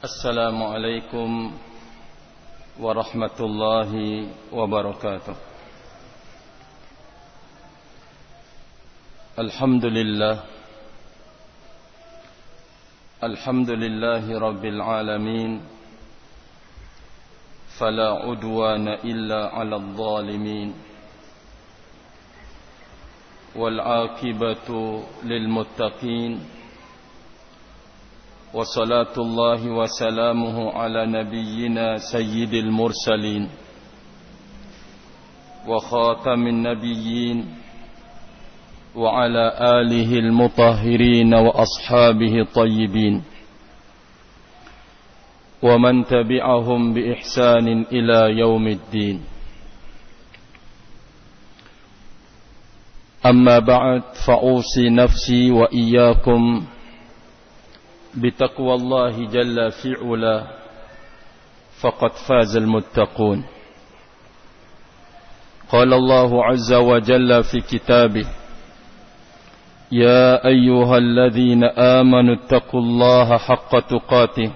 السلام عليكم ورحمة الله وبركاته. الحمد لله. الحمد لله رب العالمين. فلا عدوان إلا على الظالمين. والعاقبة للمتقين. وصلاة الله وسلامه على نبينا سيد المرسلين وخاتم النبيين وعلى آله المطهرين وأصحابه الطيبين ومن تبعهم بإحسان إلى يوم الدين. أما بعد فأوصي نفسي وإياكم بتقوى الله جل في علا فقد فاز المتقون. قال الله عز وجل في كتابه يا أيها الذين آمنوا اتقوا الله حق تقاته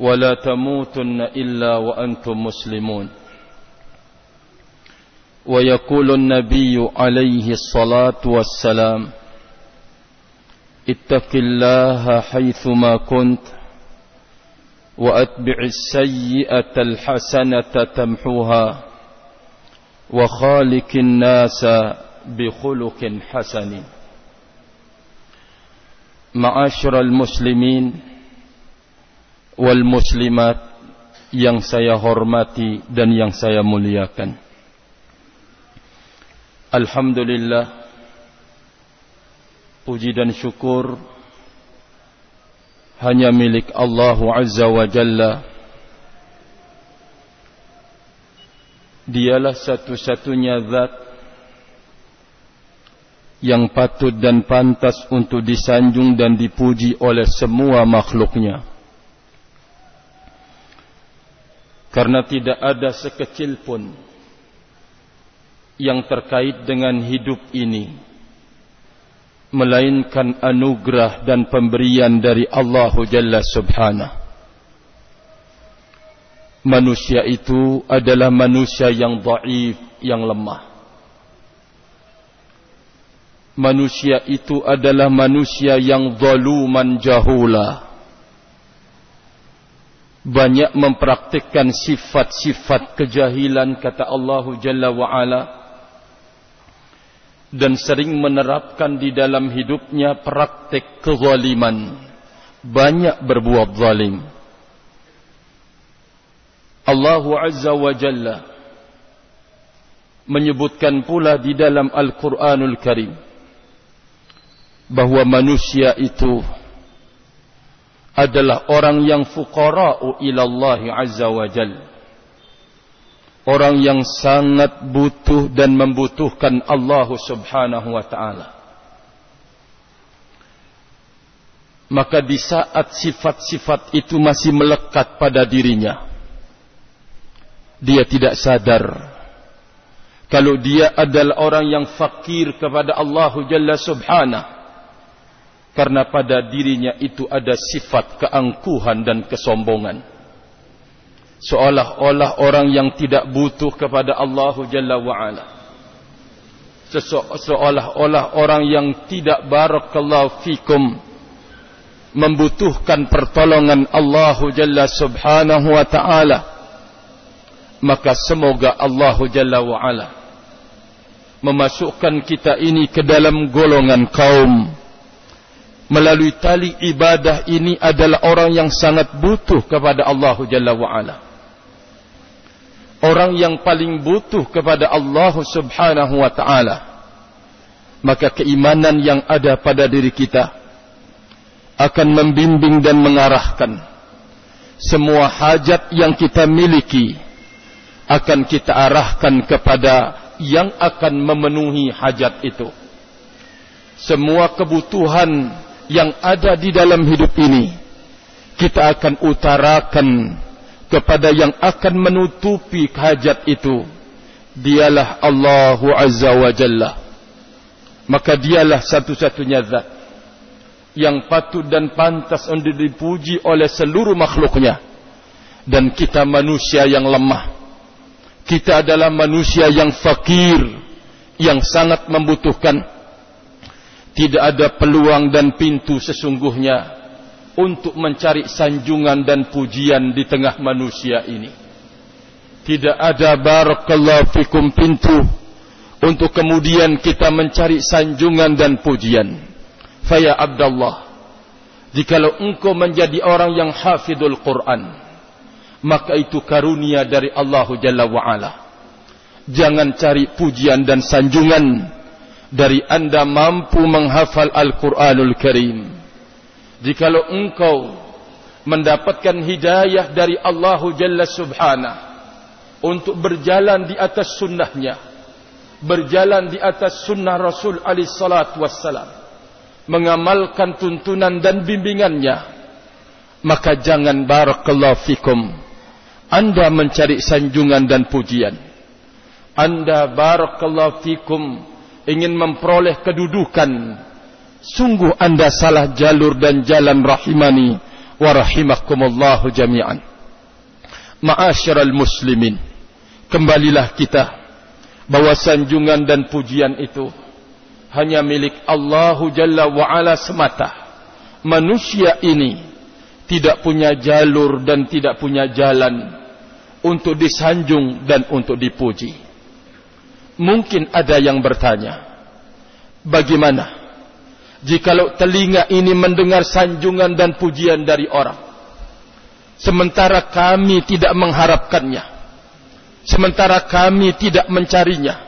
ولا تموتن إلا وأنتم مسلمون. ويقول النبي عليه الصلاة والسلام اتق الله حيثما كنت وأتبع السيئة الحسنة تمحوها وخالق الناس بخلق حسن معاشر المسلمين والmuslimat yang saya hormati dan yang saya muliakan Alhamdulillah Puji dan syukur hanya milik Allah Azza wa Jalla. Dialah satu-satunya zat yang patut dan pantas untuk disanjung dan dipuji oleh semua makhluknya. Karena tidak ada sekecil pun yang terkait dengan hidup ini melainkan anugerah dan pemberian dari Allah Jalla Subhanahu. Manusia itu adalah manusia yang dhaif, yang lemah. Manusia itu adalah manusia yang zaluman jahula. Banyak mempraktikkan sifat-sifat kejahilan kata Allah Jalla wa Ala dan sering menerapkan di dalam hidupnya praktik kezaliman. Banyak berbuat zalim. Allah Azza wa Jalla menyebutkan pula di dalam Al-Quranul Karim bahawa manusia itu adalah orang yang fuqara'u ila Allah Azza wa Jalla orang yang sangat butuh dan membutuhkan Allah Subhanahu wa taala. Maka di saat sifat-sifat itu masih melekat pada dirinya, dia tidak sadar kalau dia adalah orang yang fakir kepada Allah Jalla Subhanahu karena pada dirinya itu ada sifat keangkuhan dan kesombongan seolah-olah orang yang tidak butuh kepada Allah Jalla wa'ala. Seolah-olah orang yang tidak barakallahu fikum membutuhkan pertolongan Allah Jalla subhanahu wa ta'ala maka semoga Allah Jalla wa'ala memasukkan kita ini ke dalam golongan kaum. Melalui tali ibadah ini adalah orang yang sangat butuh kepada Allah Jalla wa'ala orang yang paling butuh kepada Allah Subhanahu wa taala. Maka keimanan yang ada pada diri kita akan membimbing dan mengarahkan. Semua hajat yang kita miliki akan kita arahkan kepada yang akan memenuhi hajat itu. Semua kebutuhan yang ada di dalam hidup ini kita akan utarakan kepada yang akan menutupi hajat itu dialah Allah Azza wa Jalla. Maka dialah satu-satunya zat yang patut dan pantas untuk dipuji oleh seluruh makhluknya. Dan kita manusia yang lemah. Kita adalah manusia yang fakir yang sangat membutuhkan. Tidak ada peluang dan pintu sesungguhnya untuk mencari sanjungan dan pujian di tengah manusia ini. Tidak ada barakallahu fikum pintu untuk kemudian kita mencari sanjungan dan pujian. Faya Abdullah Jikalau engkau menjadi orang yang hafidul Quran Maka itu karunia dari Allah Jalla wa'ala. Jangan cari pujian dan sanjungan Dari anda mampu menghafal Al-Quranul Karim Jikalau engkau mendapatkan hidayah dari Allah Jalla Subhanah Untuk berjalan di atas sunnahnya Berjalan di atas sunnah Rasul alaihi salatu wassalam mengamalkan tuntunan dan bimbingannya maka jangan barakallahu fikum anda mencari sanjungan dan pujian. Anda barakallahu fikum ingin memperoleh kedudukan sungguh anda salah jalur dan jalan rahimani wa rahimakumullahu jami'an ma'asyiral muslimin kembalilah kita bahwa sanjungan dan pujian itu hanya milik Allah Jalla wa'ala semata. Manusia ini tidak punya jalur dan tidak punya jalan untuk disanjung dan untuk dipuji. Mungkin ada yang bertanya, bagaimana jikalau telinga ini mendengar sanjungan dan pujian dari orang, sementara kami tidak mengharapkannya, sementara kami tidak mencarinya,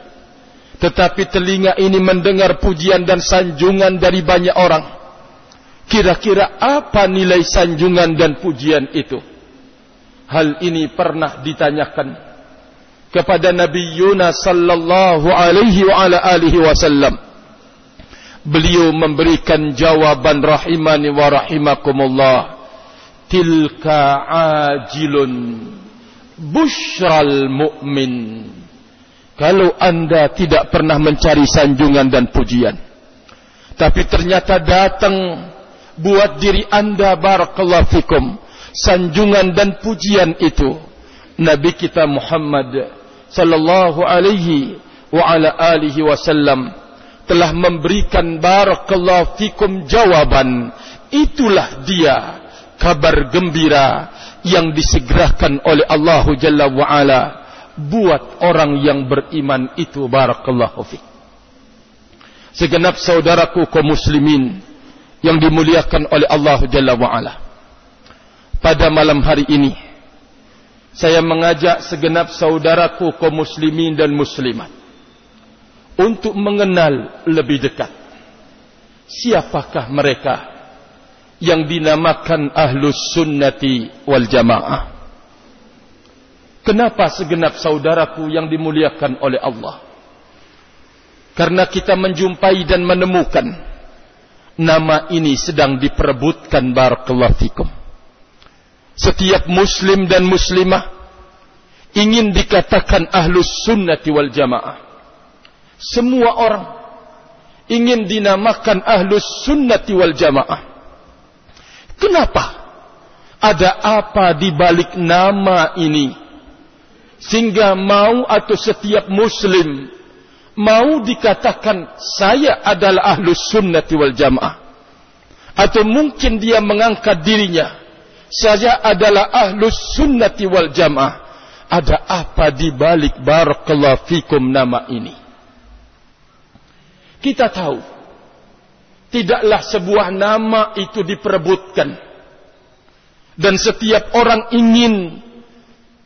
tetapi telinga ini mendengar pujian dan sanjungan dari banyak orang. Kira-kira apa nilai sanjungan dan pujian itu? Hal ini pernah ditanyakan kepada Nabi Yunus sallallahu alaihi wa ala alihi wasallam. Beliau memberikan jawaban rahimani wa rahimakumullah. Tilka ajilun bushral mu'min. Kalau anda tidak pernah mencari sanjungan dan pujian. Tapi ternyata datang buat diri anda barakallahu fikum. Sanjungan dan pujian itu. Nabi kita Muhammad sallallahu alaihi wa ala alihi wasallam telah memberikan barakallahu fikum jawaban. Itulah dia kabar gembira yang disegerakan oleh Allah Jalla wa ala buat orang yang beriman itu barakallahu fi. Segenap saudaraku kaum muslimin yang dimuliakan oleh Allah Jalla wa ala. Pada malam hari ini saya mengajak segenap saudaraku kaum muslimin dan muslimat untuk mengenal lebih dekat siapakah mereka yang dinamakan ahlus sunnati wal jamaah Kenapa segenap saudaraku yang dimuliakan oleh Allah? Karena kita menjumpai dan menemukan nama ini sedang diperebutkan barakallahu fikum. Setiap muslim dan muslimah ingin dikatakan ahlus sunnati wal jamaah. Semua orang ingin dinamakan ahlus sunnati wal jamaah. Kenapa? Ada apa di balik nama ini? sehingga mau atau setiap muslim mau dikatakan saya adalah ahlus sunnati wal jamaah atau mungkin dia mengangkat dirinya saya adalah ahlus sunnati wal jamaah ada apa di balik barakallahu fikum nama ini kita tahu. Tidaklah sebuah nama itu diperebutkan. Dan setiap orang ingin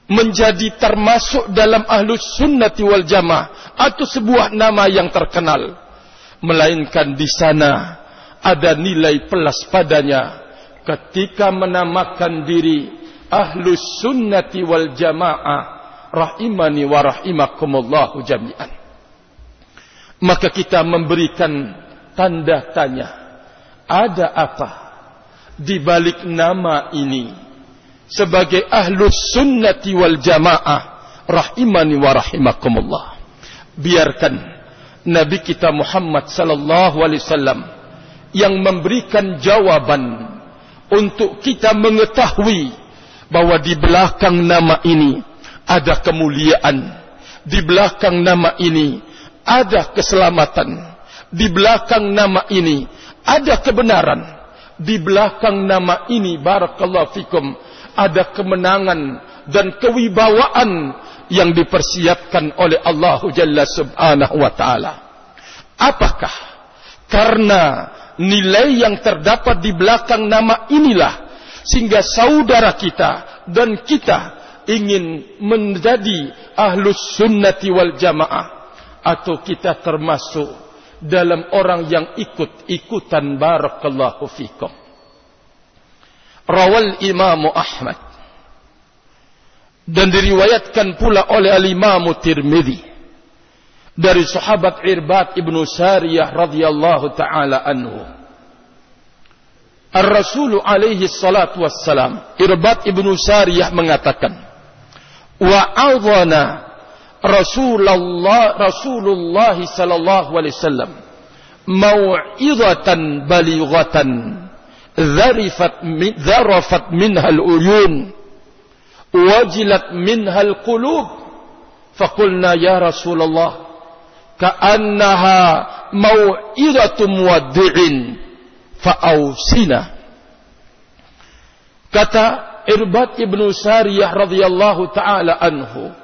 menjadi termasuk dalam ahlus sunnati wal jamaah atau sebuah nama yang terkenal. Melainkan di sana ada nilai plus padanya ketika menamakan diri ahlus sunnati wal jamaah rahimani wa rahimakumullahu jami'an maka kita memberikan tanda tanya. Ada apa? Di balik nama ini sebagai ahlus sunnati wal jamaah rahimani wa rahimakumullah. Biarkan nabi kita Muhammad sallallahu alaihi wasallam yang memberikan jawaban untuk kita mengetahui bahwa di belakang nama ini ada kemuliaan. Di belakang nama ini ada keselamatan. Di belakang nama ini ada kebenaran. Di belakang nama ini barakallahu fikum ada kemenangan dan kewibawaan yang dipersiapkan oleh Allah Jalla Subhanahu wa taala. Apakah karena nilai yang terdapat di belakang nama inilah sehingga saudara kita dan kita ingin menjadi ahlus sunnati wal jamaah atau kita termasuk dalam orang yang ikut-ikutan barakallahu fikum rawal Imam Ahmad dan diriwayatkan pula oleh al-Imam Tirmidzi dari sahabat Irbad ibnu Sariyah radhiyallahu taala anhu. Ar-Rasul alaihi salatu wassalam Irbad ibnu Sariyah mengatakan wa adhana Rasulullah Rasulullah sallallahu alaihi wasallam mau'izatan balighatan dharifat min, dharafat minha al-uyun wajilat minha al-qulub faqulna ya Rasulullah ka'annaha mau'izatu muwaddi'in fa'ausina kata Irbad ibnu Sariyah radhiyallahu taala anhu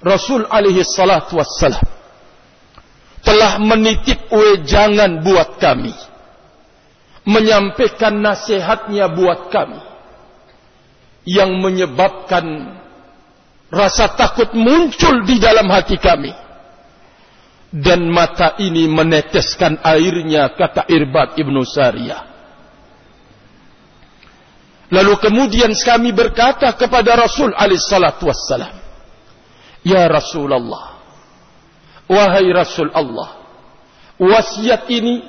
Rasul alaihi salatu wassalam telah menitip wejangan buat kami. Menyampaikan nasihatnya buat kami. Yang menyebabkan rasa takut muncul di dalam hati kami. Dan mata ini meneteskan airnya kata Irbad ibnu Sariyah. Lalu kemudian kami berkata kepada Rasul alaihissalatu wassalam ya Rasulullah. Wahai Rasul Allah wasiat ini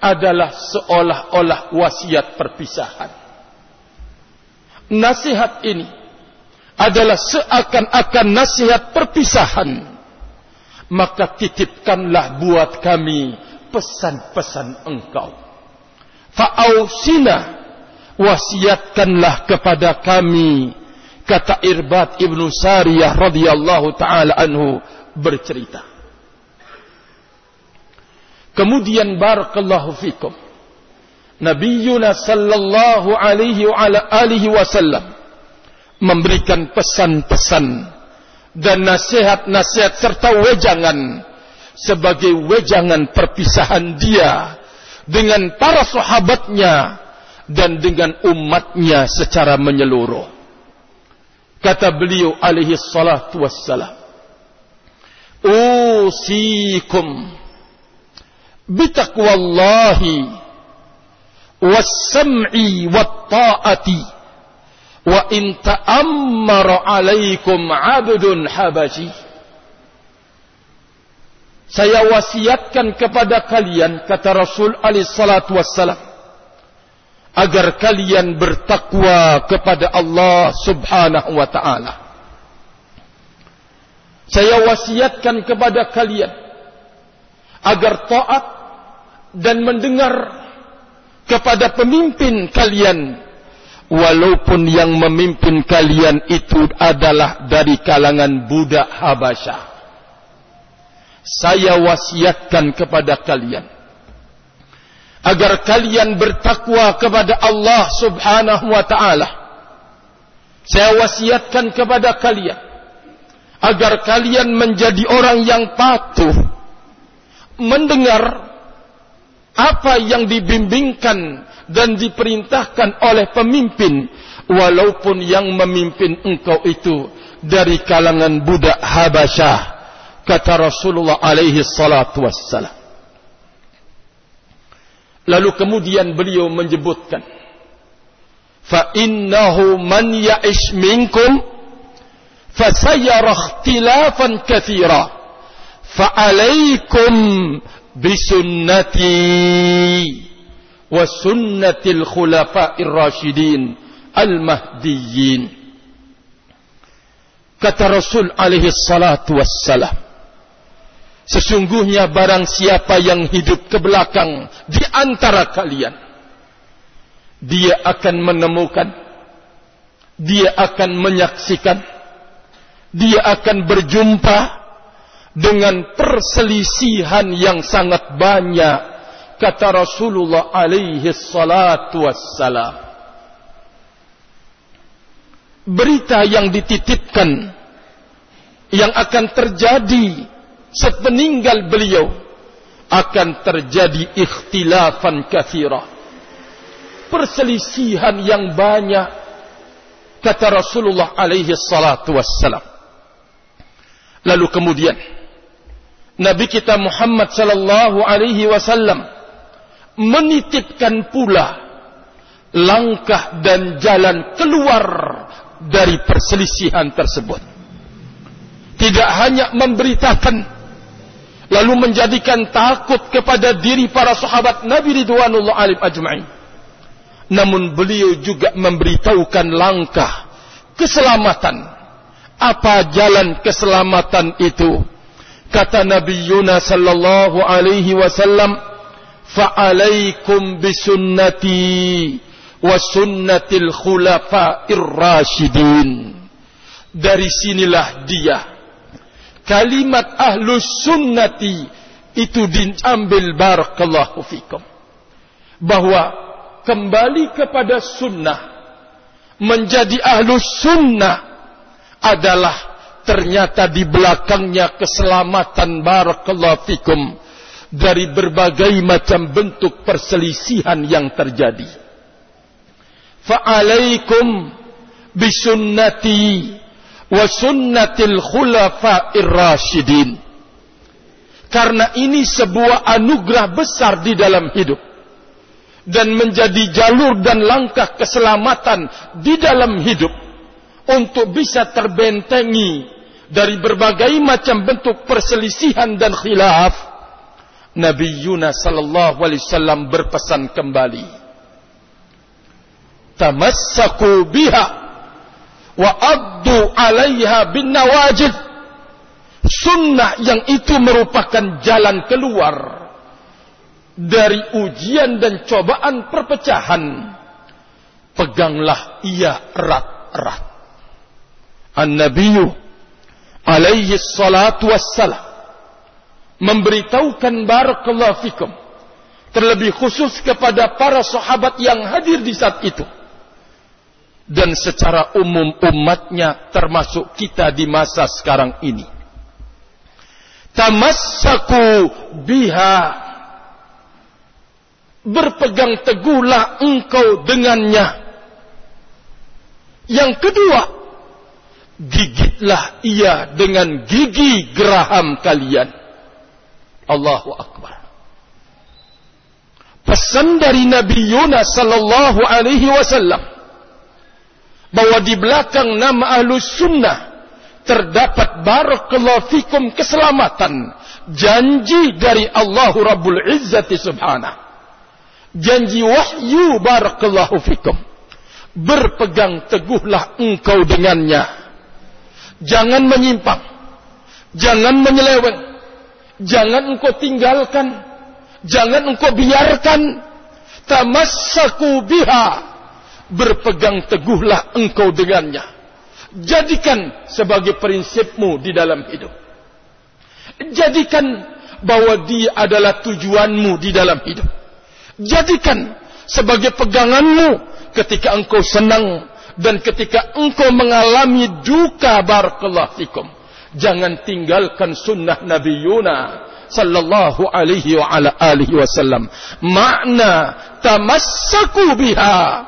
adalah seolah-olah wasiat perpisahan. Nasihat ini adalah seakan-akan nasihat perpisahan. Maka titipkanlah buat kami pesan-pesan engkau. Fa'ausina wasiatkanlah kepada kami kata Irbad ibnu Sariyah radhiyallahu taala anhu bercerita kemudian barakallahu fikum Nabiuna sallallahu alaihi wa ala alihi wasallam memberikan pesan-pesan dan nasihat-nasihat serta wejangan sebagai wejangan perpisahan dia dengan para sahabatnya dan dengan umatnya secara menyeluruh. Kata beliau alaihi salatu wassalam. Usikum bitaqwallahi was-sam'i wat-ta'ati wa in ta'ammara 'alaikum 'abdun habashi saya wasiatkan kepada kalian kata Rasul alaihi salatu wassalam agar kalian bertakwa kepada Allah Subhanahu wa taala. Saya wasiatkan kepada kalian agar taat dan mendengar kepada pemimpin kalian walaupun yang memimpin kalian itu adalah dari kalangan budak Habasyah. Saya wasiatkan kepada kalian agar kalian bertakwa kepada Allah Subhanahu wa taala. Saya wasiatkan kepada kalian agar kalian menjadi orang yang patuh mendengar apa yang dibimbingkan dan diperintahkan oleh pemimpin walaupun yang memimpin engkau itu dari kalangan budak Habasyah kata Rasulullah alaihi salatu wassalam lalu kemudian beliau menyebutkan fa innahu man ya'ish minkum fasayara ikhtilafan katsira fa alaikum بسنتي وسنة الخلفاء الراشدين المهديين kata Rasul alaihi salatu wassalam Sesungguhnya barang siapa yang hidup ke belakang di antara kalian, dia akan menemukan, dia akan menyaksikan, dia akan berjumpa dengan perselisihan yang sangat banyak, kata Rasulullah alaihi salatu wassalam. Berita yang dititipkan yang akan terjadi sepeninggal beliau akan terjadi ikhtilafan kathira. Perselisihan yang banyak kata Rasulullah alaihi salatu wassalam. Lalu kemudian Nabi kita Muhammad sallallahu alaihi wasallam menitipkan pula langkah dan jalan keluar dari perselisihan tersebut. Tidak hanya memberitakan lalu menjadikan takut kepada diri para sahabat Nabi Ridwanullah alim ajma'in. Namun beliau juga memberitahukan langkah keselamatan. Apa jalan keselamatan itu? Kata Nabi Yunus sallallahu alaihi wasallam, "Fa'alaikum bisunnati wa sunnatil khulafa'ir rasyidin." Dari sinilah dia kalimat ahlus sunnati itu diambil barakallahu fikum. Bahwa kembali kepada sunnah menjadi ahlus sunnah adalah ternyata di belakangnya keselamatan barakallahu fikum dari berbagai macam bentuk perselisihan yang terjadi. Fa'alaikum bisunnati wa sunnatil khulafa'ir. Karena ini sebuah anugerah besar di dalam hidup dan menjadi jalur dan langkah keselamatan di dalam hidup untuk bisa terbentengi dari berbagai macam bentuk perselisihan dan khilaf. Nabi Yunus sallallahu alaihi wasallam berpesan kembali. Tamassaku biha wa addu bin nawajid. Sunnah yang itu merupakan jalan keluar dari ujian dan cobaan perpecahan. Peganglah ia erat-erat. An-nabiyyu alaihi salatu wassalam. Memberitahukan barakallahu fikum terlebih khusus kepada para sahabat yang hadir di saat itu dan secara umum umatnya termasuk kita di masa sekarang ini. Tamassaku biha berpegang teguhlah engkau dengannya. Yang kedua, gigitlah ia dengan gigi geraham kalian. Allahu Akbar. Pesan dari Nabi Yunus sallallahu alaihi wasallam bahwa di belakang nama ahlus sunnah terdapat barakallahu fikum keselamatan janji dari Allah Rabbul Izzati subhanahu. Janji wahyu barakallahu fikum. Berpegang teguhlah engkau dengannya. Jangan menyimpang. Jangan menyeleweng. Jangan engkau tinggalkan. Jangan engkau biarkan. Tamassaku biha berpegang teguhlah engkau dengannya. Jadikan sebagai prinsipmu di dalam hidup. Jadikan bahwa dia adalah tujuanmu di dalam hidup. Jadikan sebagai peganganmu ketika engkau senang dan ketika engkau mengalami duka barakallahu fikum. Jangan tinggalkan sunnah Nabi Yuna sallallahu alaihi wa ala alihi wasallam. Makna tamassaku biha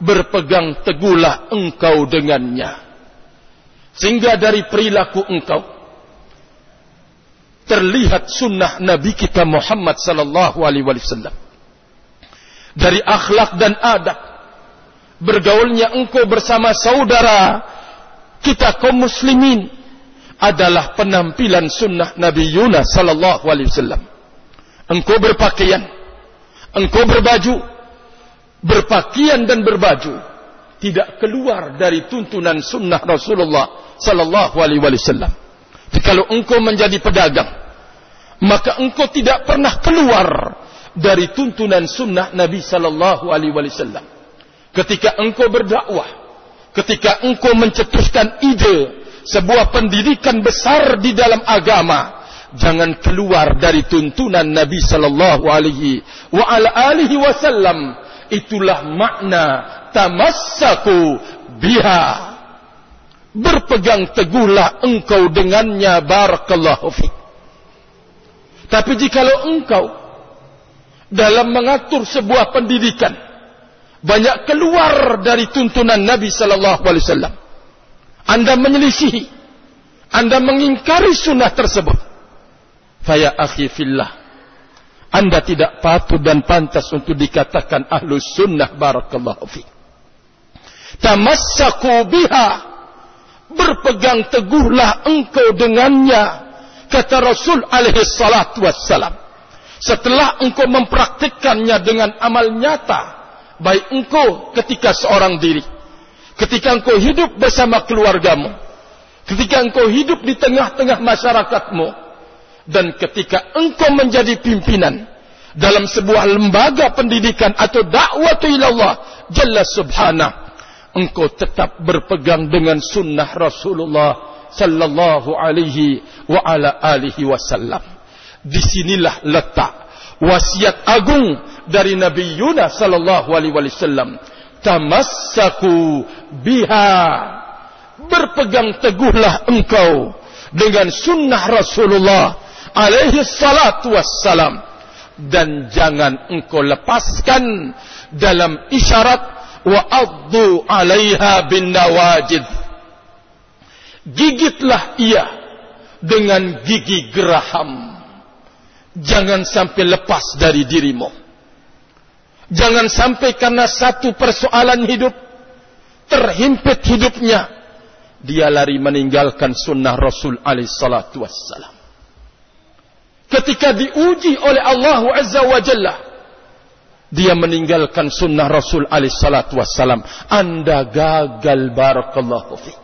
berpegang teguhlah engkau dengannya. Sehingga dari perilaku engkau terlihat sunnah Nabi kita Muhammad sallallahu alaihi wasallam. Dari akhlak dan adab bergaulnya engkau bersama saudara kita kaum muslimin adalah penampilan sunnah Nabi Yunus sallallahu alaihi wasallam. Engkau berpakaian, engkau berbaju, berpakaian dan berbaju tidak keluar dari tuntunan sunnah Rasulullah sallallahu alaihi wasallam. Kalau engkau menjadi pedagang maka engkau tidak pernah keluar dari tuntunan sunnah Nabi sallallahu alaihi wasallam. Ketika engkau berdakwah, ketika engkau mencetuskan ide sebuah pendidikan besar di dalam agama, jangan keluar dari tuntunan Nabi sallallahu alaihi ala wasallam. Itulah makna tamassaku biha. Berpegang teguhlah engkau dengannya barakallahu fiik. Tapi jikalau engkau dalam mengatur sebuah pendidikan banyak keluar dari tuntunan Nabi sallallahu alaihi wasallam. Anda menyelisihi, Anda mengingkari sunnah tersebut. Faya akhi fillah. Anda tidak patut dan pantas untuk dikatakan ahlus sunnah barakallahu fi. Tamassaku biha. Berpegang teguhlah engkau dengannya kata Rasul alaihi salatu wassalam. Setelah engkau mempraktikkannya dengan amal nyata, baik engkau ketika seorang diri, ketika engkau hidup bersama keluargamu, ketika engkau hidup di tengah-tengah masyarakatmu, dan ketika engkau menjadi pimpinan dalam sebuah lembaga pendidikan atau dakwah ilallah jalla subhanahu engkau tetap berpegang dengan sunnah Rasulullah sallallahu alaihi wa ala alihi wasallam. Di sinilah letak wasiat agung dari Nabi Yunus sallallahu alaihi wasallam. Tamassaku biha. Berpegang teguhlah engkau dengan sunnah Rasulullah alaihi salatu wassalam. Dan jangan engkau lepaskan dalam isyarat wa addu alaiha bin nawajid Gigitlah ia dengan gigi geraham. Jangan sampai lepas dari dirimu. Jangan sampai karena satu persoalan hidup terhimpit hidupnya dia lari meninggalkan sunnah Rasul alaihi salatu wassalam. Ketika diuji oleh Allah Azza wa Jalla dia meninggalkan sunnah Rasul alaihi salatu wassalam. Anda gagal barakallahu fiik.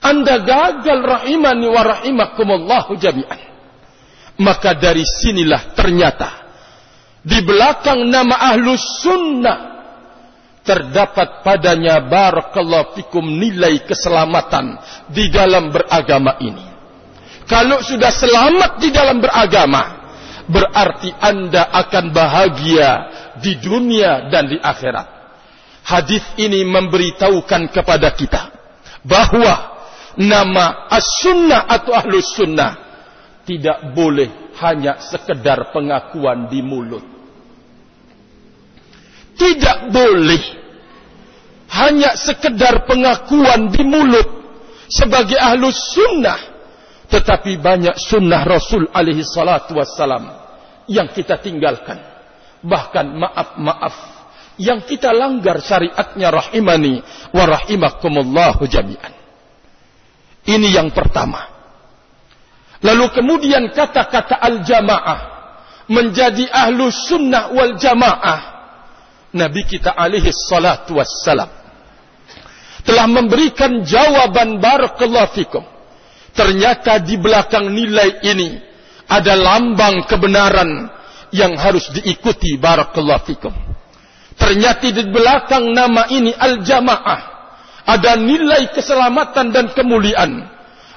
Anda gagal rahimani wa rahimakumullahu jami'an. Maka dari sinilah ternyata di belakang nama ahlus sunnah terdapat padanya barakallahu fikum nilai keselamatan di dalam beragama ini. Kalau sudah selamat di dalam beragama, berarti Anda akan bahagia di dunia dan di akhirat. Hadis ini memberitahukan kepada kita bahwa nama as-sunnah atau ahlus sunnah tidak boleh hanya sekedar pengakuan di mulut. Tidak boleh hanya sekedar pengakuan di mulut sebagai ahlus sunnah. Tetapi banyak sunnah Rasul alaihi salatu wassalam yang kita tinggalkan. Bahkan maaf-maaf yang kita langgar syariatnya rahimani wa rahimakumullahu jami'an. Ini yang pertama. Lalu kemudian kata-kata al-jamaah menjadi ahlu sunnah wal jamaah. Nabi kita alaihi salatu wassalam telah memberikan jawaban barakallahu fikum. Ternyata di belakang nilai ini ada lambang kebenaran yang harus diikuti barakallahu fikum. Ternyata di belakang nama ini al-jamaah ada nilai keselamatan dan kemuliaan.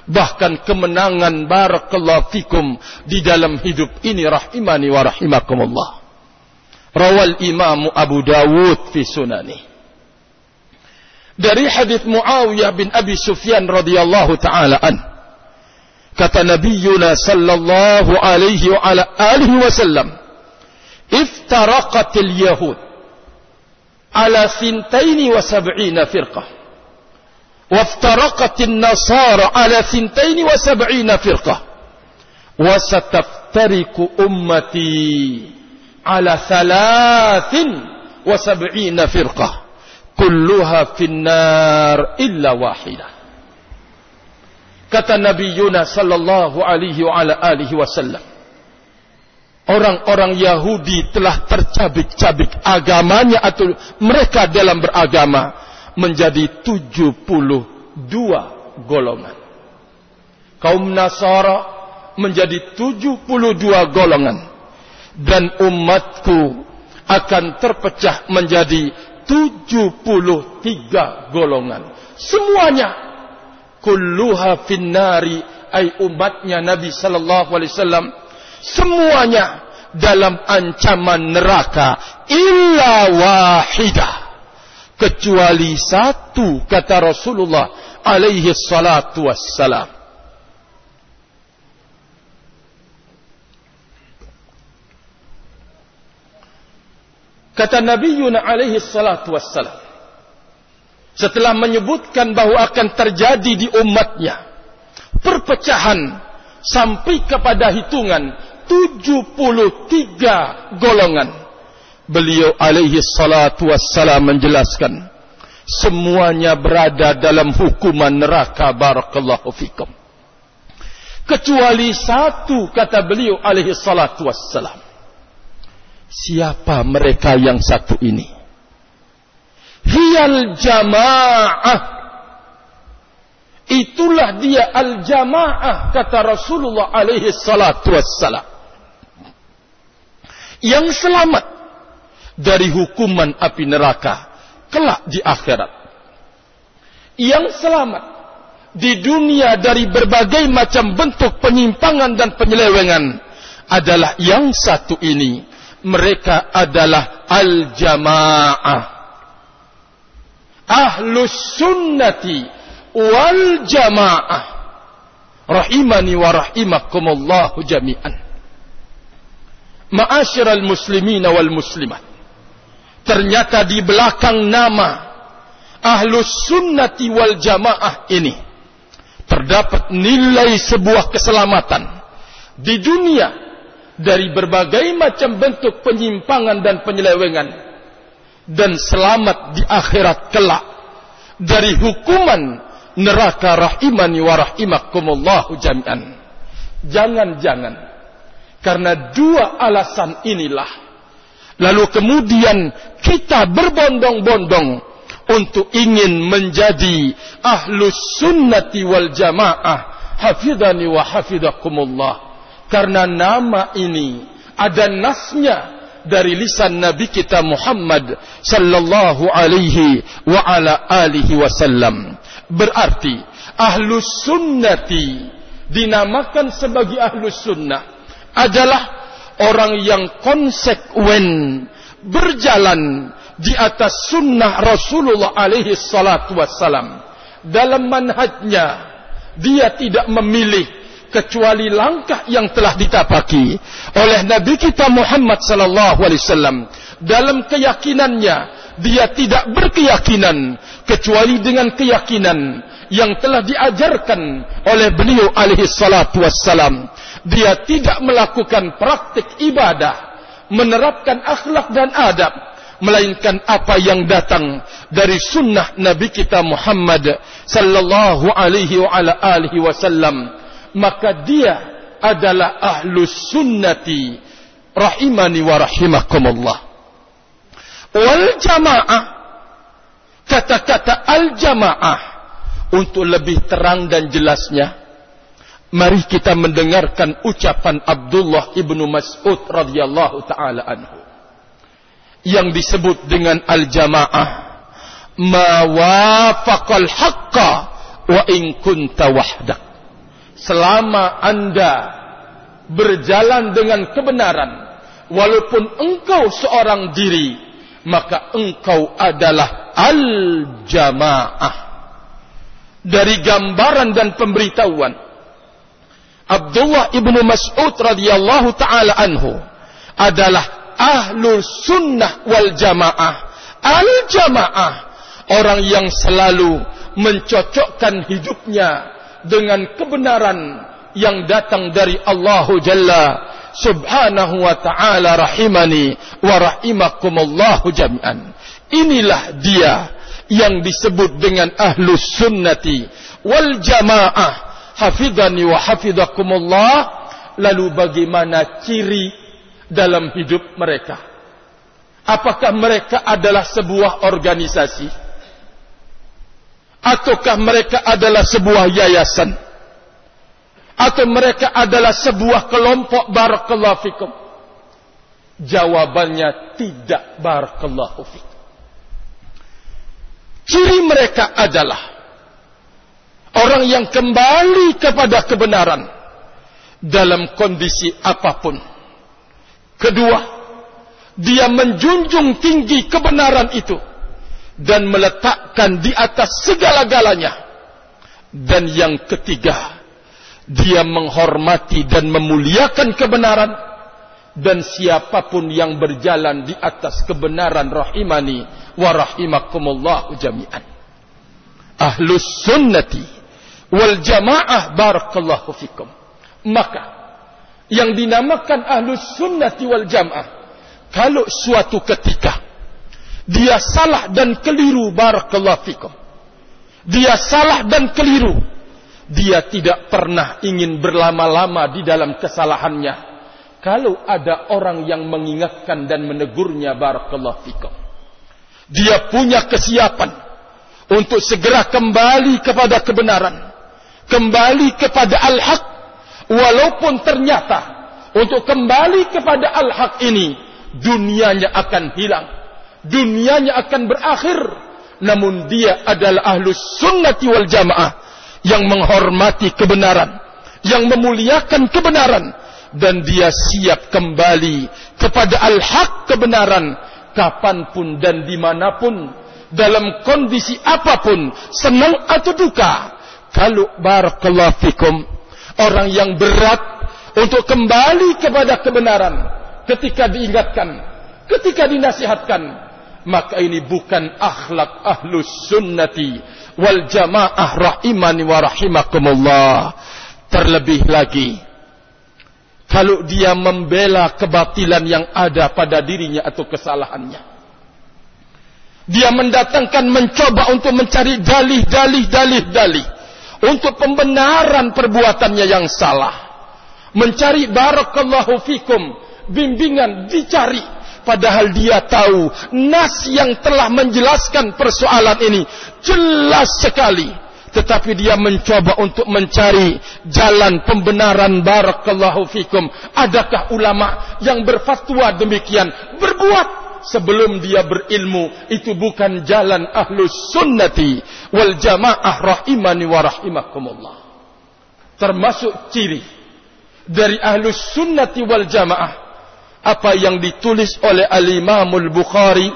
Bahkan kemenangan barakallahu fikum di dalam hidup ini rahimani wa rahimakumullah. Rawal imam Abu Dawud fi sunani. Dari hadis Muawiyah bin Abi Sufyan radhiyallahu taala an kata nabiyuna sallallahu alaihi wa ala alihi wasallam iftaraqatil yahud ala sintaini wa sab'ina firqah وافترقت النصارى على ثنتين وسبعين فرقة وستفترق أمتي على ثلاث وسبعين فرقة كلها في النار إلا واحدة kata Nabi Yunus sallallahu alaihi wa ala alihi wasallam orang-orang Yahudi telah tercabik-cabik agamanya atau mereka dalam beragama menjadi 72 golongan. Kaum Nasara menjadi 72 golongan dan umatku akan terpecah menjadi 73 golongan semuanya kulluha finnari ay umatnya Nabi sallallahu alaihi wasallam semuanya dalam ancaman neraka illa wahidah kecuali satu kata Rasulullah alaihi salatu wassalam. Kata Nabi Yuna alaihi salatu wassalam setelah menyebutkan bahwa akan terjadi di umatnya perpecahan sampai kepada hitungan 73 golongan. Beliau alaihi salatu wassalam menjelaskan semuanya berada dalam hukuman neraka barakallahu fikum. Kecuali satu kata beliau alaihi salatu wassalam. Siapa mereka yang satu ini? Hiyal jamaah Itulah dia al-jamaah kata Rasulullah alaihi salatu wassalam. Yang selamat dari hukuman api neraka kelak di akhirat. Yang selamat di dunia dari berbagai macam bentuk penyimpangan dan penyelewengan adalah yang satu ini. Mereka adalah al-jamaah. Ahlus sunnati wal jamaah. Rahimani wa rahimakumullah jami'an. Ma'asyiral muslimin wal muslimat. Ternyata di belakang nama ahlus sunnati wal jamaah ini terdapat nilai sebuah keselamatan di dunia dari berbagai macam bentuk penyimpangan dan penyelewengan dan selamat di akhirat kelak dari hukuman neraka rahimani wa rahimakumullahu jami'an. Jangan-jangan karena dua alasan inilah lalu kemudian kita berbondong-bondong untuk ingin menjadi ahlus sunnati wal jamaah hafidhani wa hafidakumullah karena nama ini ada nasnya dari lisan Nabi kita Muhammad sallallahu alaihi wa ala alihi wasallam. Berarti ahlus sunnati dinamakan sebagai ahlus sunnah adalah orang yang konsekuen berjalan di atas sunnah Rasulullah alaihi salatu. Dalam manhajnya dia tidak memilih kecuali langkah yang telah ditapaki oleh Nabi kita Muhammad sallallahu alaihi wasallam. Dalam keyakinannya dia tidak berkeyakinan kecuali dengan keyakinan yang telah diajarkan oleh beliau alaihi salatu wassalam. Dia tidak melakukan praktik ibadah menerapkan akhlak dan adab melainkan apa yang datang dari sunnah Nabi kita Muhammad sallallahu alaihi wa ala alihi wasallam maka dia adalah ahlus sunnati rahimani wa rahimakumullah. Wal jamaah kata-kata al jamaah untuk lebih terang dan jelasnya mari kita mendengarkan ucapan Abdullah ibnu Mas'ud radhiyallahu taala anhu yang disebut dengan al jamaah ma wafaqal haqqa wa in kunta wahdak selama anda berjalan dengan kebenaran walaupun engkau seorang diri maka engkau adalah al-jamaah. Dari gambaran dan pemberitahuan Abdullah ibnu Mas'ud radhiyallahu taala anhu adalah ahlul sunnah wal jamaah. Al-jamaah orang yang selalu mencocokkan hidupnya dengan kebenaran yang datang dari Allah Jalla. Subhanahu wa taala rahimani wa rahimakumullah jami'an. Inilah dia yang disebut dengan ahlus sunnati wal jamaah. Hafidhani wa hafidhakumullah lalu bagaimana ciri dalam hidup mereka? Apakah mereka adalah sebuah organisasi ataukah mereka adalah sebuah yayasan atau mereka adalah sebuah kelompok barakallahu fikum? Jawabannya tidak barakallahu fikum. Ciri mereka adalah orang yang kembali kepada kebenaran dalam kondisi apa pun. Kedua, dia menjunjung tinggi kebenaran itu dan meletakkan di atas segala-galanya. Dan yang ketiga, dia menghormati dan memuliakan kebenaran dan siapa pun yang berjalan di atas kebenaran rahimani wa rahimakumullah jami'an. Ahlus sunnati wal jamaah barakallahu fikum. Maka yang dinamakan ahlus sunnati wal jamaah kalau suatu ketika dia salah dan keliru barakallahu fikum. Dia salah dan keliru dia tidak pernah ingin berlama-lama di dalam kesalahannya. Kalau ada orang yang mengingatkan dan menegurnya barakallahu fikum. Dia punya kesiapan untuk segera kembali kepada kebenaran. Kembali kepada al-haq. Walaupun ternyata untuk kembali kepada al-haq ini dunianya akan hilang. Dunianya akan berakhir. Namun dia adalah ahlus sunnati wal jamaah yang menghormati kebenaran, yang memuliakan kebenaran, dan dia siap kembali kepada al-haq kebenaran kapan pun dan di mana pun dalam kondisi apa pun senang atau duka kalau barakallahu fikum orang yang berat untuk kembali kepada kebenaran ketika diingatkan ketika dinasihatkan maka ini bukan akhlak ahlus sunnati wal jamaah rahimani wa rahimakumullah. Terlebih lagi kalau dia membela kebatilan yang ada pada dirinya atau kesalahannya. Dia mendatangkan mencoba untuk mencari dalih, dalih, dalih, dalih untuk pembenaran perbuatannya yang salah. Mencari barakallahu fikum, bimbingan dicari Padahal dia tahu nas yang telah menjelaskan persoalan ini jelas sekali. Tetapi dia mencoba untuk mencari jalan pembenaran barakallahu fikum. Adakah ulama yang berfatwa demikian? Berbuat sebelum dia berilmu. Itu bukan jalan ahlus sunnati wal jamaah rahimani wa rahimakumullah. Termasuk ciri dari ahlus sunnati wal jamaah apa yang ditulis oleh Al-Imamul Bukhari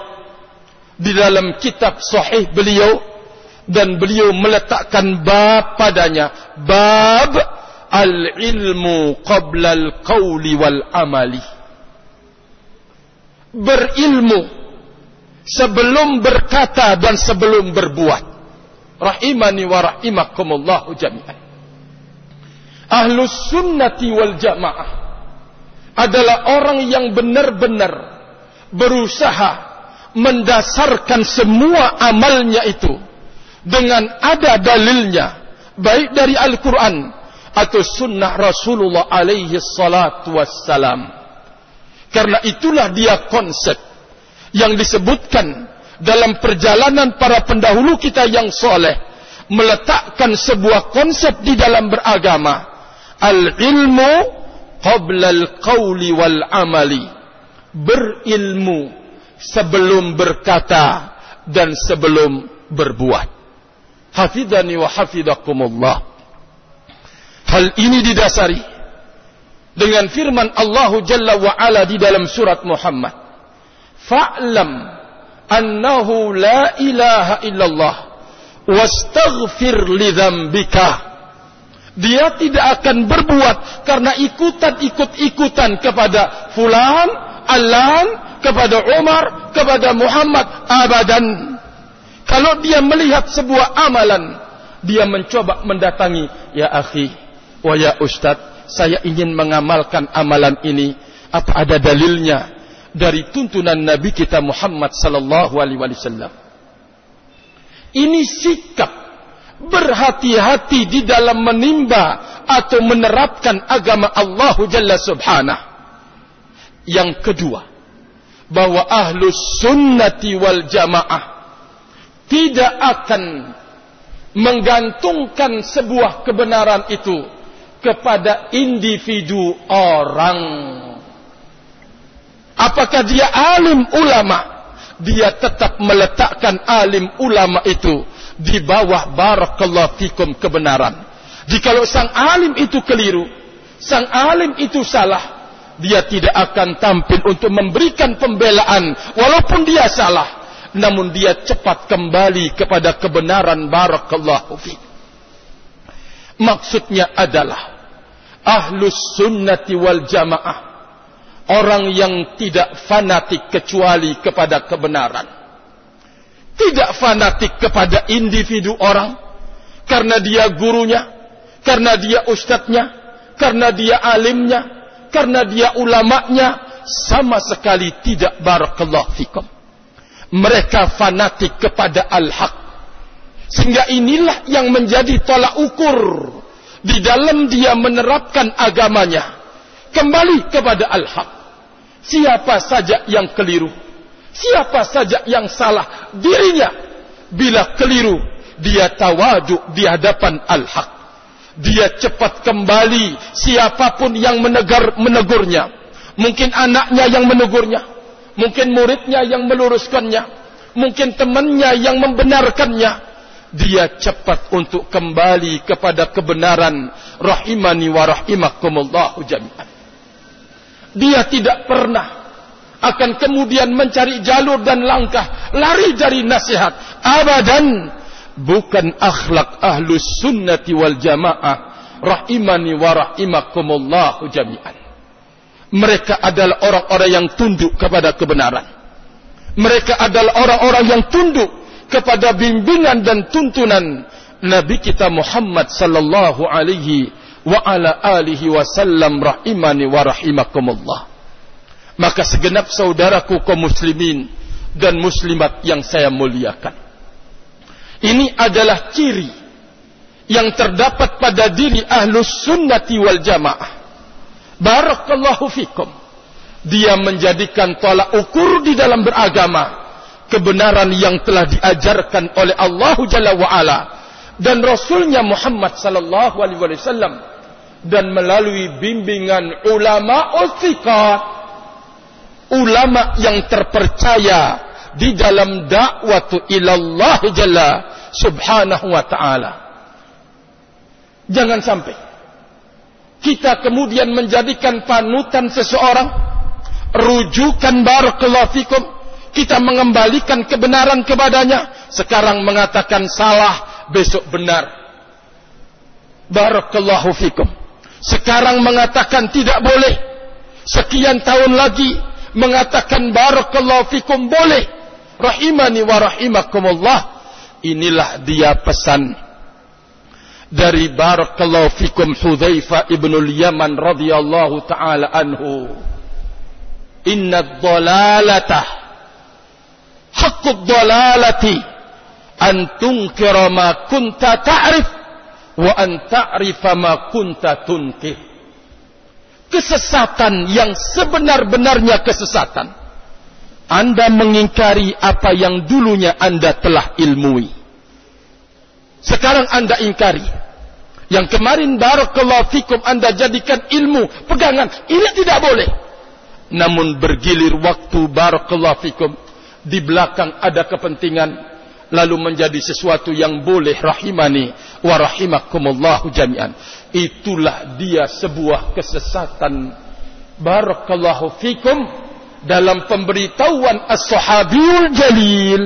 di dalam kitab sahih beliau dan beliau meletakkan bab padanya. Bab al-ilmu qabla al-qawli wal amali. Berilmu sebelum berkata dan sebelum berbuat. Rahimani wa rahimakumullah jami'an. Ahlus sunnati wal jamaah adalah orang yang benar-benar berusaha mendasarkan semua amalnya itu dengan ada dalilnya baik dari Al-Quran atau sunnah Rasulullah alaihi salatu wassalam. Karena itulah dia konsep yang disebutkan dalam perjalanan para pendahulu kita yang soleh meletakkan sebuah konsep di dalam beragama. Al-ilmu qabla al-qawli wal amali. Berilmu sebelum berkata dan sebelum berbuat. Hafidhani wa hafidakumullah hal ini didasari dengan firman Allah Jalla wa Ala di dalam surat Muhammad. Fa'lam annahu la ilaha illallah. Wastaghfir li dzambika dia tidak akan berbuat karena ikutan ikut-ikutan kepada fulan, alan, kepada Umar, kepada Muhammad abadan. Kalau dia melihat sebuah amalan, dia mencoba mendatangi, ya akhi, wa ya ustad, saya ingin mengamalkan amalan ini. Apa ada dalilnya dari tuntunan Nabi kita Muhammad sallallahu alaihi wasallam? Ini sikap berhati-hati di dalam menimba atau menerapkan agama Allah Jalla Subhanah. Yang kedua, bahwa ahlus sunnati wal jamaah tidak akan menggantungkan sebuah kebenaran itu kepada individu orang. Apakah dia alim ulama? Dia tetap meletakkan alim ulama itu di bawah barakallahu fikum kebenaran. Jikalau sang alim itu keliru, sang alim itu salah, dia tidak akan tampil untuk memberikan pembelaan walaupun dia salah. Namun dia cepat kembali kepada kebenaran barakallahu fi maksudnya adalah ahlus sunnati wal jamaah orang yang tidak fanatik kecuali kepada kebenaran tidak fanatik kepada individu orang karena dia gurunya karena dia ustadznya karena dia alimnya karena dia ulamanya sama sekali tidak barakallahu fikum. Mereka fanatik kepada al-haq. Sehingga inilah yang menjadi tolak ukur di dalam dia menerapkan agamanya. Kembali kepada al-haq. Siapa saja yang keliru, siapa saja yang salah, dirinya bila keliru, dia tawaduk di hadapan al-haq. Dia cepat kembali siapa pun yang menegar menegurnya. Mungkin anaknya yang menegurnya. Mungkin muridnya yang meluruskannya. Mungkin temannya yang membenarkannya. Dia cepat untuk kembali kepada kebenaran. Rahimani wa rahimakumullahu jami'an. Dia tidak pernah akan kemudian mencari jalur dan langkah lari dari nasihat. Abadan bukan akhlak ahlus sunnati wal jamaah rahimani wa rahimakumullahu jami'an. Mereka adalah orang-orang yang tunduk kepada kebenaran. Mereka adalah orang-orang yang tunduk kepada bimbingan dan tuntunan Nabi kita Muhammad sallallahu alaihi wa ala alihi wasallam rahimani wa rahimakumullah maka segenap saudaraku kaum muslimin dan muslimat yang saya muliakan ini adalah ciri yang terdapat pada diri ahlus sunnati wal jamaah. Barakallahu fikum. Dia menjadikan tolak ukur di dalam beragama. Kebenaran yang telah diajarkan oleh Allah Jalla wa'ala. Dan Rasulnya Muhammad sallallahu alaihi wasallam. Dan melalui bimbingan ulama uthiqat. Ulama yang terpercaya di dalam dakwatu ilallah jalla subhanahu wa ta'ala. Jangan sampai kita kemudian menjadikan panutan seseorang, rujukan barakallahu fikum, kita mengembalikan kebenaran kepadanya, sekarang mengatakan salah, besok benar. Barakallahu fikum. Sekarang mengatakan tidak boleh. Sekian tahun lagi mengatakan barakallahu fikum. Boleh. Rahimani wa rahimakumullah. Inilah dia pesan dari barakallahu fikum Hudzaifah ibnul Yaman radhiyallahu taala anhu. Inna dhalalata haqqud dhalalati an tunkira ma kunta ta'rif wa an ta'rifa ma kunta tunkir kesesatan yang sebenar-benarnya kesesatan anda mengingkari apa yang dulunya Anda telah ilmui. Sekarang Anda ingkari. Yang kemarin barakallahu fikum Anda jadikan ilmu pegangan. Ini tidak boleh. Namun bergilir waktu barakallahu fikum. Di belakang ada kepentingan. Lalu menjadi sesuatu yang boleh rahimani wa rahimakumullahu jami'an. Itulah dia sebuah kesesatan. Barakallahu fikum. Dalam pemberitahuan as-sahabiyul jalil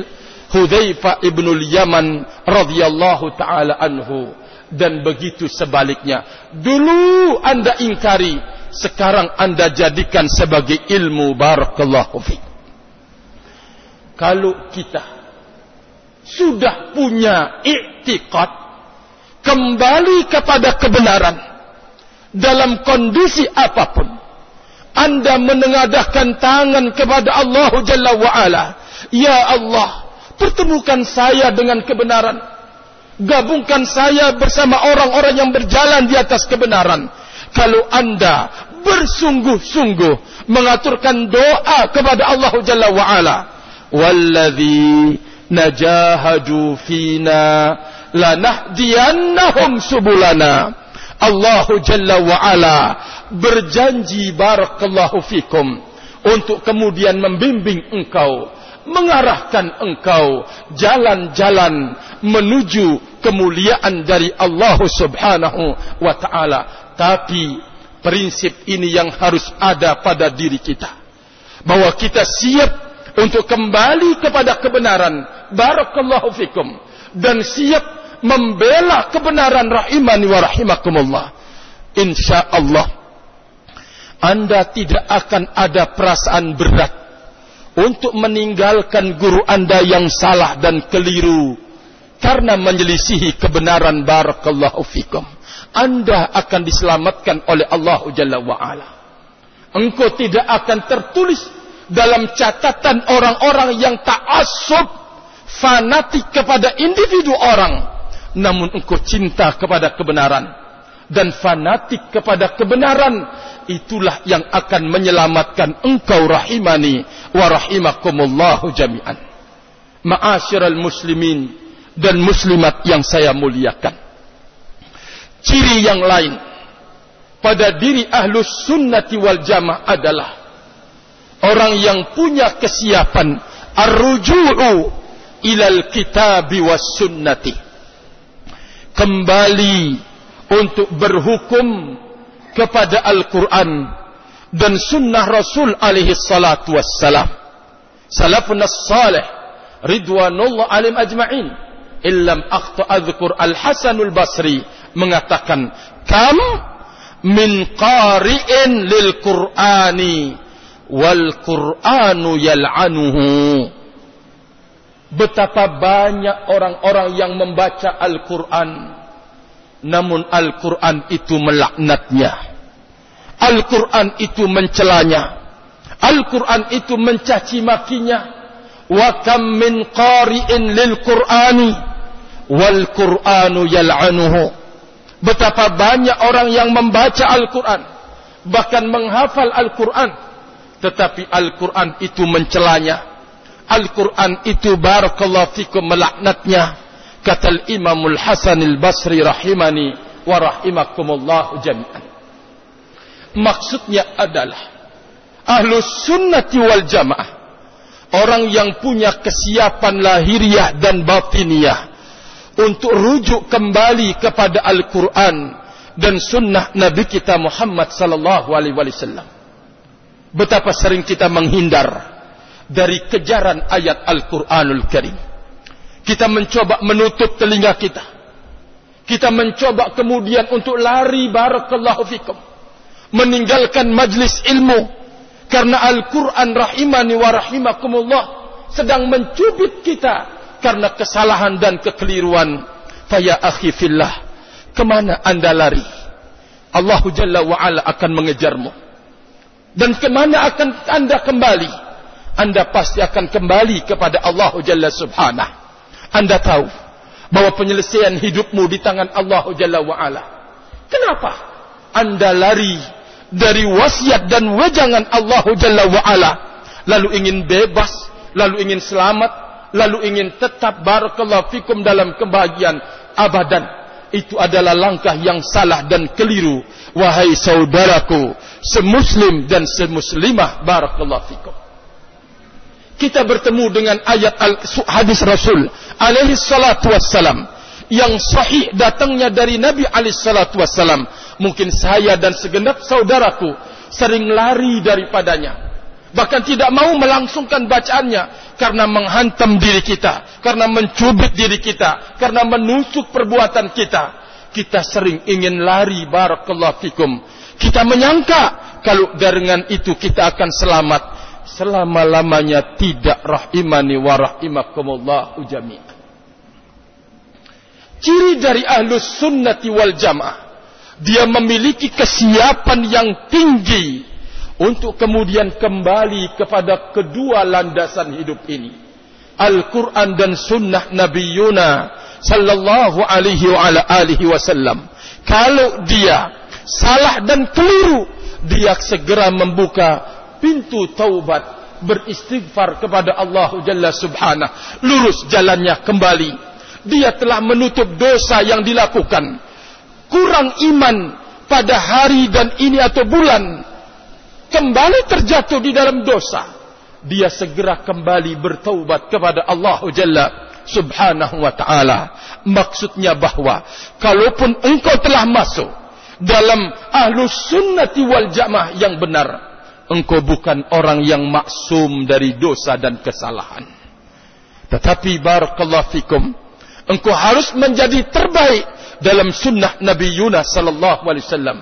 Hudzaifah ibnul Yaman radhiyallahu taala anhu. Dan begitu sebaliknya. Dulu anda ingkari sekarang anda jadikan sebagai ilmu. Barakallahu fi kalau kita sudah punya iktikad kembali kepada kebenaran dalam kondisi apa pun anda menengadahkan tangan kepada Allah Jalla wa'ala. Ya Allah, pertemukan saya dengan kebenaran. Gabungkan saya bersama orang-orang yang berjalan di atas kebenaran. Kalau anda bersungguh-sungguh mengaturkan doa kepada Allah Jalla wa'ala. Walladhi fina lanahdiyannahum subulana. Allah Jalla wa Ala berjanji barakallahu fikum untuk kemudian membimbing engkau mengarahkan engkau jalan-jalan menuju kemuliaan dari Allah Subhanahu wa taala. Tapi prinsip ini yang harus ada pada diri kita. Bahwa kita siap untuk kembali kepada kebenaran. Barakallahu fikum. Dan siap membela kebenaran rahimani wa rahimakumullah insyaallah anda tidak akan ada perasaan berat untuk meninggalkan guru Anda yang salah dan keliru karena menyelisihi kebenaran barakallahu fikum. Anda akan diselamatkan oleh Allah Jalla wa ala. Engkau tidak akan tertulis dalam catatan orang-orang yang ta'assub fanatik kepada individu orang namun engkau cinta kepada kebenaran. Dan fanatik kepada kebenaran. Itulah yang akan menyelamatkan engkau rahimani wa rahimakumullahu jami'an. Ma'asyiral muslimin dan muslimat yang saya muliakan. Ciri yang lain pada diri ahlus sunnati wal jamaah adalah orang yang punya kesiapan arruju'u ilal kitabi was sunnati kembali untuk berhukum kepada Al-Quran dan sunnah Rasul alaihi salatu wassalam. Salafun as-salih ridwanullah alim ajma'in illam akhta adhkur al-Hasanul Basri mengatakan kam min qari'in lil Qur'ani wal Qur'anu yal'anuhu betapa banyak orang-orang yang membaca Al-Quran namun Al-Quran itu melaknatnya. Al-Quran itu mencelanya. Al-Quran itu mencaci makinya. Wa kam min qari'in lil Qur'ani wal Qur'anu yal'anuhu. Betapa banyak orang yang membaca Al-Quran bahkan menghafal Al-Quran tetapi Al-Quran itu mencelanya. Al-Quran itu barakallahu fikum melaknatnya. Kata Imamul Hasan al-Basri rahimani wa rahimakumullah jami'an. Maksudnya adalah ahlus sunnati wal jamaah orang yang punya kesiapan lahiriah dan batiniah untuk rujuk kembali kepada Al-Quran dan sunnah Nabi kita Muhammad sallallahu alaihi wasallam. Betapa sering kita menghindar dari kejaran ayat Al-Quranul Karim kita mencoba menutup telinga kita. Kita mencoba kemudian untuk lari barakallahu fikum. Meninggalkan majlis ilmu. Karena Al-Quran rahimani wa rahimakumullah sedang mencubit kita karena kesalahan dan kekeliruan. Faya akhi fillah. Kemana anda lari? Allah Jalla wa'ala akan mengejarmu. Dan kemana akan anda kembali? Anda pasti akan kembali kepada Allah Jalla subhanahu. Anda tahu bahwa penyelesaian hidupmu di tangan Allah Jalla wa'ala. Kenapa Anda lari dari wasiat dan wejangan Allah Jalla wa'ala. Lalu ingin bebas, lalu ingin selamat, lalu ingin tetap barakallahu fikum dalam kebahagiaan abadan. Itu adalah langkah yang salah dan keliru. Wahai saudaraku, semuslim dan semuslimah barakallahu fikum kita bertemu dengan ayat al hadis Rasul alaihi salatu wassalam yang sahih datangnya dari Nabi alaihi salatu wassalam. Mungkin saya dan segenap saudaraku sering lari daripadanya. Bahkan tidak mau melangsungkan bacaannya karena menghantam diri kita, karena mencubit diri kita, karena menusuk perbuatan kita. Kita sering ingin lari barakallahu fikum. Kita menyangka kalau dengan itu kita akan selamat selama-lamanya tidak rahimani wa rahimakumullah jami'an. Ciri dari ahlus sunnati wal jamaah. Dia memiliki kesiapan yang tinggi untuk kemudian kembali kepada kedua landasan hidup ini. Al-Quran dan sunnah Nabi Yuna sallallahu alaihi wa ala alihi wasallam. Kalau dia salah dan keliru, dia segera membuka pintu taubat beristighfar kepada Allah Jalla Subhanahu. Lurus jalannya kembali. Dia telah menutup dosa yang dilakukan. Kurang iman pada hari dan ini atau bulan, kembali terjatuh di dalam dosa, dia segera kembali bertaubat kepada Allah Jalla subhanahu wa ta'ala. Maksudnya bahwa, kalaupun engkau telah masuk dalam ahlus sunnati wal jamaah yang benar, engkau bukan orang yang maksum dari dosa dan kesalahan. Tetapi barakallahu fikum, engkau harus menjadi terbaik dalam sunnah Nabi Yunus sallallahu alaihi wasallam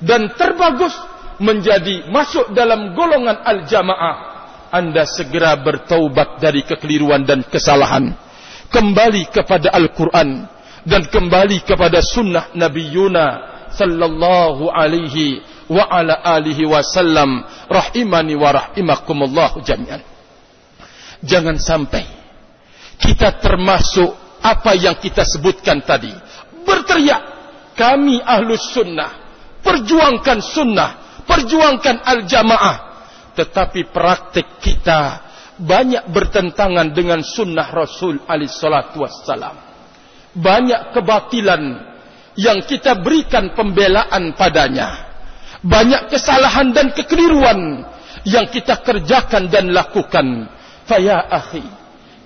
dan terbagus menjadi masuk dalam golongan al-jamaah anda segera bertaubat dari kekeliruan dan kesalahan kembali kepada Al-Quran dan kembali kepada sunnah Nabi Yunus sallallahu alaihi wa ala alihi wasallam rahimani wa rahimakumullah jami'an. Jangan sampai kita termasuk apa yang kita sebutkan tadi. Berteriak kami ahlus sunnah perjuangkan sunnah perjuangkan al-jamaah. Tetapi praktik kita banyak bertentangan dengan sunnah Rasul alaihi salatu wassalam. Banyak kebatilan yang kita berikan pembelaan padanya banyak kesalahan dan kekeliruan yang kita kerjakan dan lakukan. Faya akhi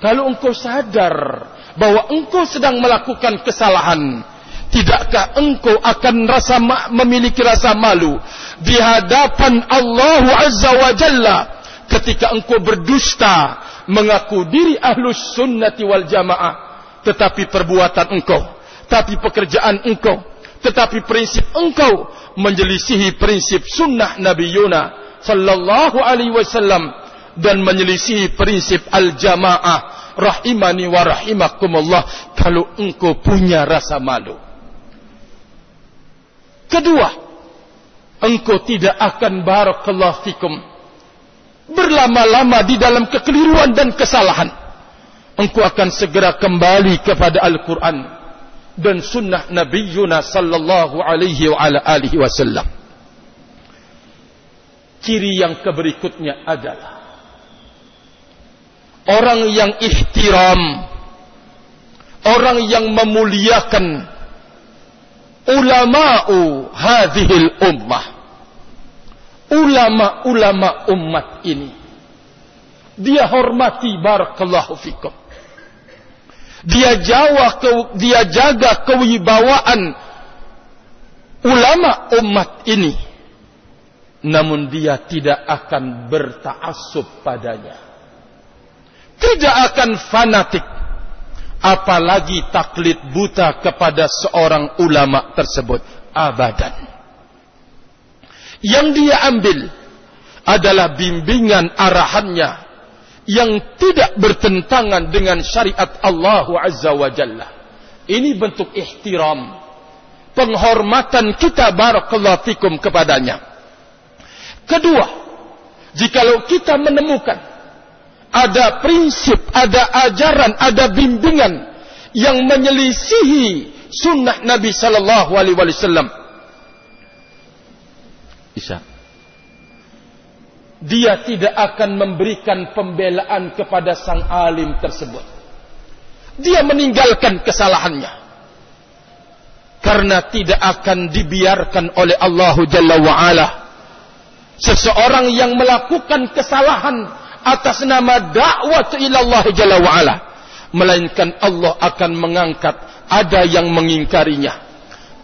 kalau engkau sadar bahwa engkau sedang melakukan kesalahan, tidakkah engkau akan rasa memiliki rasa malu? Di hadapan Allah Azza wa Jalla ketika engkau berdusta mengaku diri ahlus sunnati wal jamaah tetapi perbuatan engkau tapi pekerjaan engkau tetapi prinsip engkau menjelisihi prinsip sunnah Nabi Yuna sallallahu alaihi wasallam dan menjelisihi prinsip al jamaah rahimani wa rahimakumullah kalau engkau punya rasa malu. Kedua, engkau tidak akan barakallahu fikum berlama-lama di dalam kekeliruan dan kesalahan. Engkau akan segera kembali kepada Al-Quran dan sunnah Nabi Yunus sallallahu alaihi wa ala alihi wasallam. Ciri yang keberikutnya adalah orang yang ihtiram, orang yang memuliakan ulama'u hadhil ummah. Ulama-ulama umat ini. Dia hormati barakallahu fikum. Dia jawa ke, dia jaga kewibawaan ulama umat ini. Namun dia tidak akan bertaassub padanya. Tidak akan fanatik. Apalagi taklid buta kepada seorang ulama tersebut. Abadan. Yang dia ambil adalah bimbingan arahannya yang tidak bertentangan dengan syariat Allah Azza wa Jalla ini bentuk ihtiram penghormatan kita barakallahu fikum kepadanya kedua jikalau kita menemukan ada prinsip, ada ajaran, ada bimbingan yang menyelisihi sunnah Nabi sallallahu alaihi wasallam. Bisa. Dia tidak akan memberikan pembelaan kepada sang alim tersebut. Dia meninggalkan kesalahannya. Karena tidak akan dibiarkan oleh Allah Jalla wa'ala. Seseorang yang melakukan kesalahan atas nama dakwah ila Allah Jalla wa ala. Melainkan Allah akan mengangkat ada yang mengingkarinya,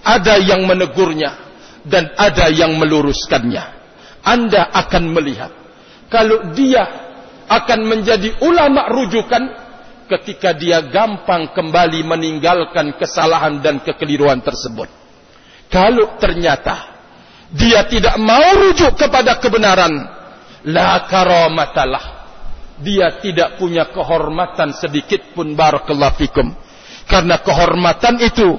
ada yang menegurnya, dan ada yang meluruskannya. Anda akan melihat. Kalau dia akan menjadi ulama rujukan ketika dia gampang kembali meninggalkan kesalahan dan kekeliruan tersebut. Kalau ternyata dia tidak mau rujuk kepada kebenaran, la karamatalah dia tidak punya kehormatan sedikit pun barakallahu fikum. Karena kehormatan itu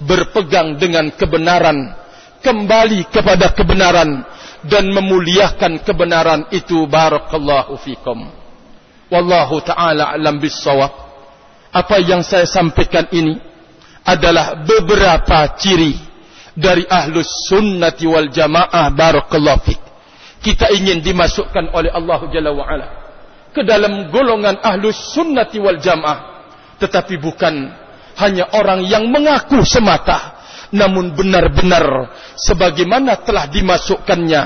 berpegang dengan kebenaran kembali kepada kebenaran dan memuliakan kebenaran itu barakallahu fikum. Wallahu taala alam bissawab. Apa yang saya sampaikan ini adalah beberapa ciri dari ahlus sunnati wal jamaah barakallahu fikum kita ingin dimasukkan oleh Allah Jalla wa'ala ke dalam golongan ahlus sunnati wal jamaah. Tetapi bukan hanya orang yang mengaku semata namun benar-benar sebagaimana telah dimasukkannya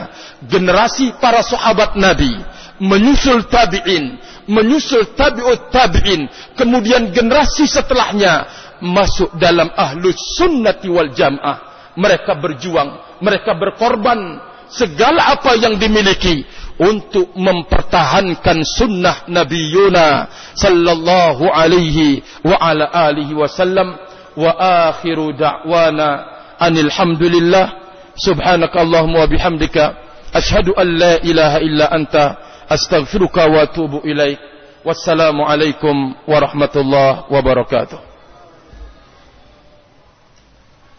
generasi para sahabat Nabi menyusul tabi'in menyusul tabi'ut tabi'in kemudian generasi setelahnya masuk dalam ahlus sunnati wal jam'ah mereka berjuang mereka berkorban segala apa yang dimiliki untuk mempertahankan sunnah Nabi Yuna sallallahu alaihi wa ala alihi wasallam وآخر دعوانا أن الحمد لله. سبحانك اللهم وبحمدك أشهد أن لا إله إلا أنت أستغفرك وأتوب إليك. والسلام عليكم ورحمة الله وبركاته.